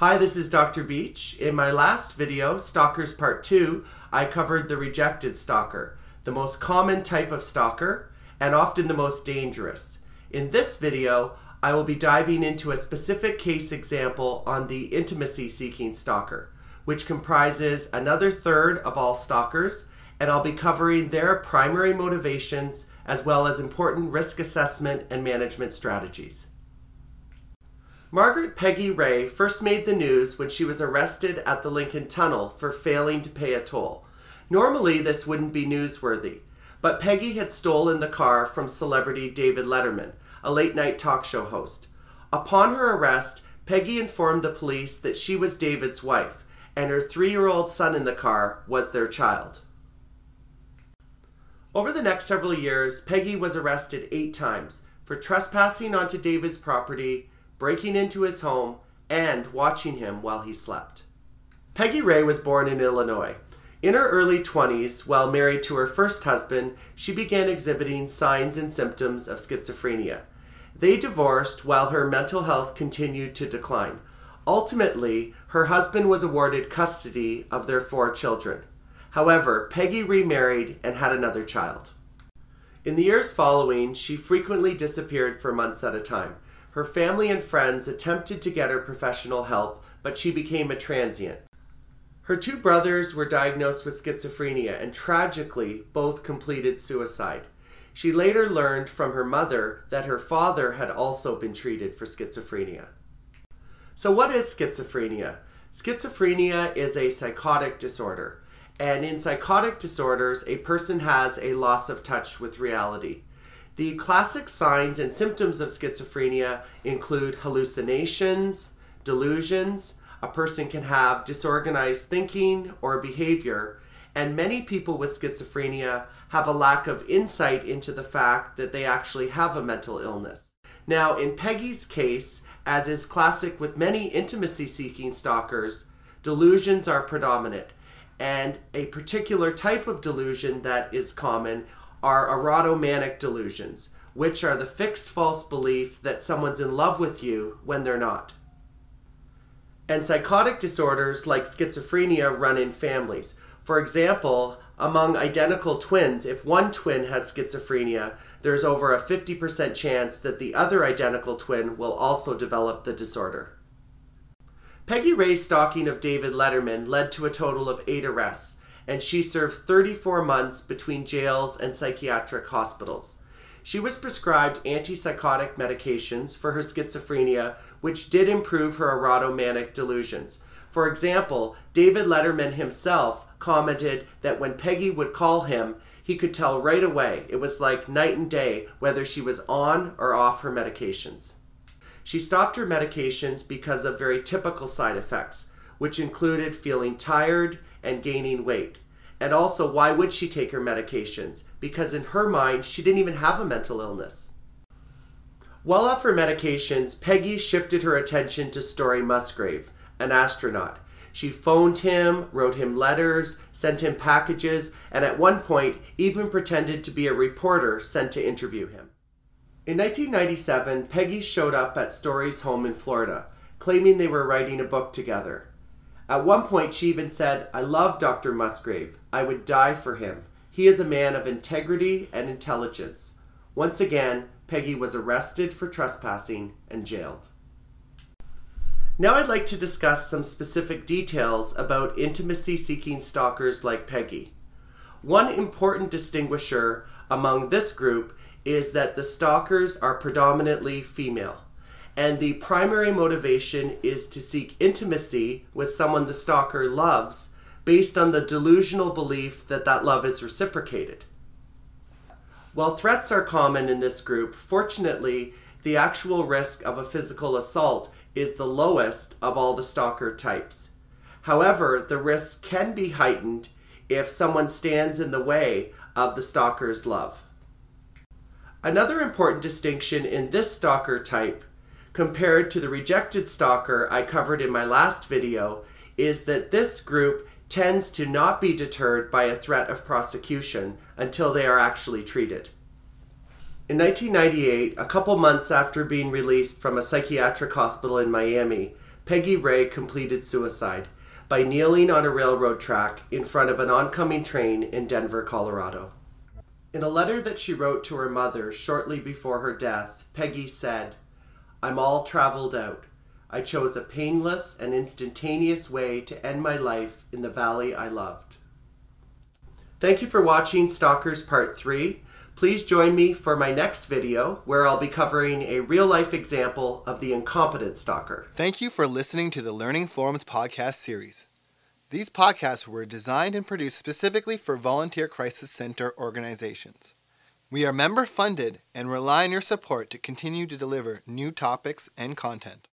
Hi, this is Dr. Beach. In my last video, Stalkers Part 2, I covered the rejected stalker, the most common type of stalker, and often the most dangerous. In this video, I will be diving into a specific case example on the intimacy seeking stalker, which comprises another third of all stalkers, and I'll be covering their primary motivations as well as important risk assessment and management strategies. Margaret Peggy Ray first made the news when she was arrested at the Lincoln Tunnel for failing to pay a toll. Normally, this wouldn't be newsworthy, but Peggy had stolen the car from celebrity David Letterman, a late night talk show host. Upon her arrest, Peggy informed the police that she was David's wife, and her three year old son in the car was their child. Over the next several years, Peggy was arrested eight times for trespassing onto David's property breaking into his home, and watching him while he slept. Peggy Ray was born in Illinois. In her early 20s, while married to her first husband, she began exhibiting signs and symptoms of schizophrenia. They divorced while her mental health continued to decline. Ultimately, her husband was awarded custody of their four children. However, Peggy remarried and had another child. In the years following, she frequently disappeared for months at a time. Her family and friends attempted to get her professional help, but she became a transient. Her two brothers were diagnosed with schizophrenia and tragically both completed suicide. She later learned from her mother that her father had also been treated for schizophrenia. So, what is schizophrenia? Schizophrenia is a psychotic disorder, and in psychotic disorders, a person has a loss of touch with reality. The classic signs and symptoms of schizophrenia include hallucinations, delusions, a person can have disorganized thinking or behavior, and many people with schizophrenia have a lack of insight into the fact that they actually have a mental illness. Now, in Peggy's case, as is classic with many intimacy seeking stalkers, delusions are predominant. And a particular type of delusion that is common are erotomanic delusions, which are the fixed false belief that someone's in love with you when they're not. And psychotic disorders like schizophrenia run in families. For example, among identical twins, if one twin has schizophrenia, there's over a 50% chance that the other identical twin will also develop the disorder. Peggy Ray's stalking of David Letterman led to a total of eight arrests, and she served 34 months between jails and psychiatric hospitals. She was prescribed antipsychotic medications for her schizophrenia, which did improve her erotomanic delusions. For example, David Letterman himself commented that when Peggy would call him, he could tell right away it was like night and day whether she was on or off her medications. She stopped her medications because of very typical side effects, which included feeling tired and gaining weight. And also, why would she take her medications? Because in her mind, she didn't even have a mental illness. While off her medications, Peggy shifted her attention to Story Musgrave, an astronaut. She phoned him, wrote him letters, sent him packages, and at one point even pretended to be a reporter sent to interview him. In 1997, Peggy showed up at Story's home in Florida, claiming they were writing a book together. At one point, she even said, I love Dr. Musgrave. I would die for him. He is a man of integrity and intelligence. Once again, Peggy was arrested for trespassing and jailed. Now, I'd like to discuss some specific details about intimacy seeking stalkers like Peggy. One important distinguisher among this group is that the stalkers are predominantly female. And the primary motivation is to seek intimacy with someone the stalker loves based on the delusional belief that that love is reciprocated. While threats are common in this group, fortunately, the actual risk of a physical assault is the lowest of all the stalker types. However, the risk can be heightened if someone stands in the way of the stalker's love. Another important distinction in this stalker type compared to the rejected stalker I covered in my last video is that this group tends to not be deterred by a threat of prosecution until they are actually treated. In 1998, a couple months after being released from a psychiatric hospital in Miami, Peggy Ray completed suicide by kneeling on a railroad track in front of an oncoming train in Denver, Colorado. In a letter that she wrote to her mother shortly before her death, Peggy said, I'm all traveled out. I chose a painless and instantaneous way to end my life in the valley I loved. Thank you for watching Stalkers Part 3. Please join me for my next video where I'll be covering a real life example of the incompetent stalker. Thank you for listening to the Learning Forums podcast series. These podcasts were designed and produced specifically for volunteer crisis center organizations. We are member funded and rely on your support to continue to deliver new topics and content.